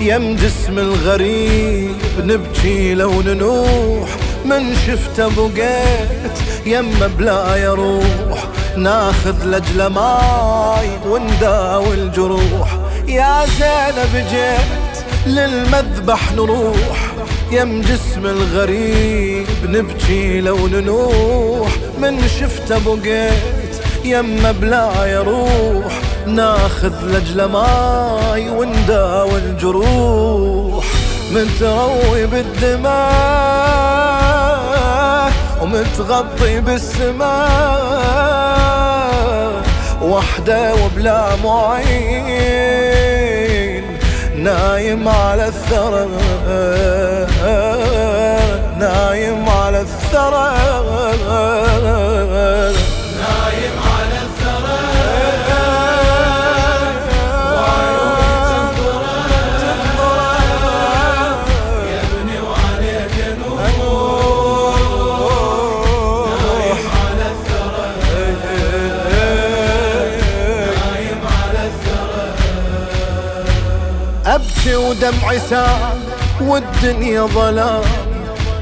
يم جسم الغريب نبكي لو ننوح من شفته بقيت يم بلا يروح ناخذ لجل ماي ونداوي الجروح. يا زينب جيت للمذبح نروح. يم جسم الغريب نبكي لو ننوح من شفته بقيت يم بلا يروح ناخذ لجل ماي ونداوي الجروح متروي بالدماء ومتغطي بالسماء. وحدة وبلا معين نايم على الثرى. نايم على الثرى. ودمعي سال والدنيا ظلام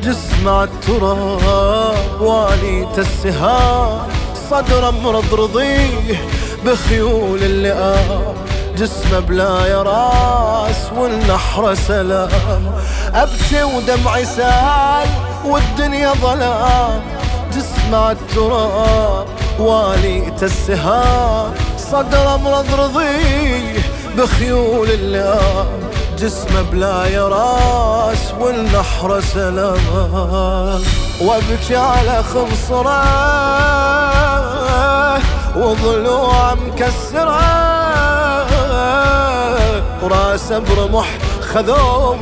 جسم التراب والي السهام صدر امرض رضيه بخيول اللئام جسمه بلا يا راس والنحر سلام. أبكي ودمعي سال والدنيا ظلام جسم التراب والي السهام صدر امرض رضيه بخيول اللئام جسمه بلا يا راس والنحر سلام. وابكي على خنصره وضلوع مكسره وراسه برمح خذوم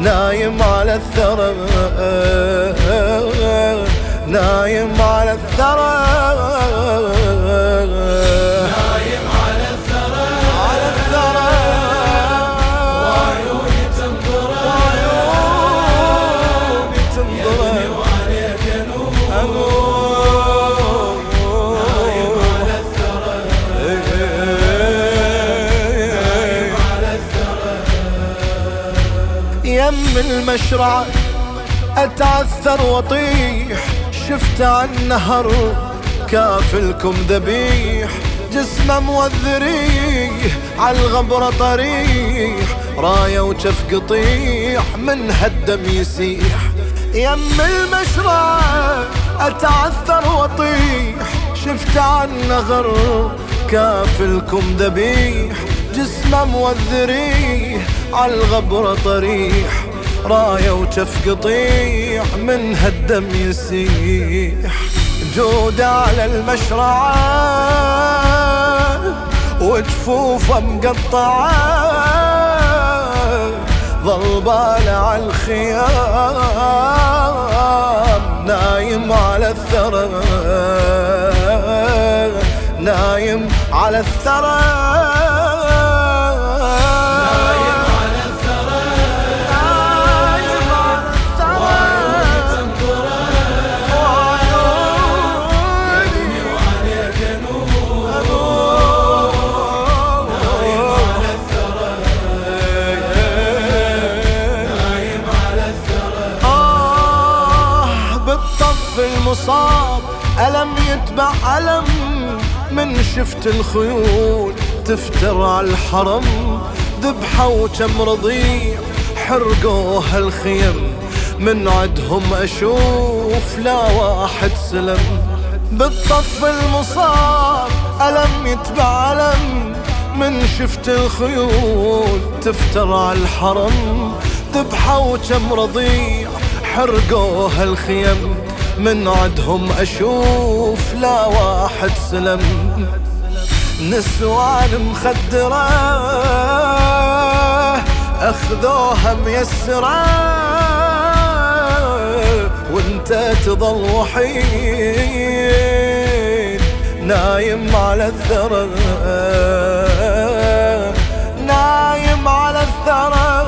نايم على الثرى. نايم على الثرى. يم المشرع أتعثر واطيح شفت عن نهر كافلكم ذبيح جسمه موذريه عالغبرة طريح راية وجف قطيح من هالدم يسيح. يم المشرع أتعثر واطيح شفت عن نهر كافلكم ذبيح جسمه موذريه عالغبرة طريح. راية وجف قطيح من هالدم يسيح. جود على المشرعة وجفوفه مقطعة. ظل بالع على الخيام نايم على الثرى. نايم على الثرى. المصاب. ألم يتبع ألم من شفت الخيول؟ تفتر على الحرم ذبحة وكم رضيع. حرقوها الخيم من عدهم أشوف لا واحد سلم. بالطف المصاب ألم يتبع ألم من شفت الخيول؟ تفتر على الحرم ذبحة وكم رضيع. حرقوها الخيم من عدهم أشوف لا واحد سلم. نسوان مخدرة أخذوها ميسرة. وانت تظل وحيد نايم على الثرى. نايم على الثرى.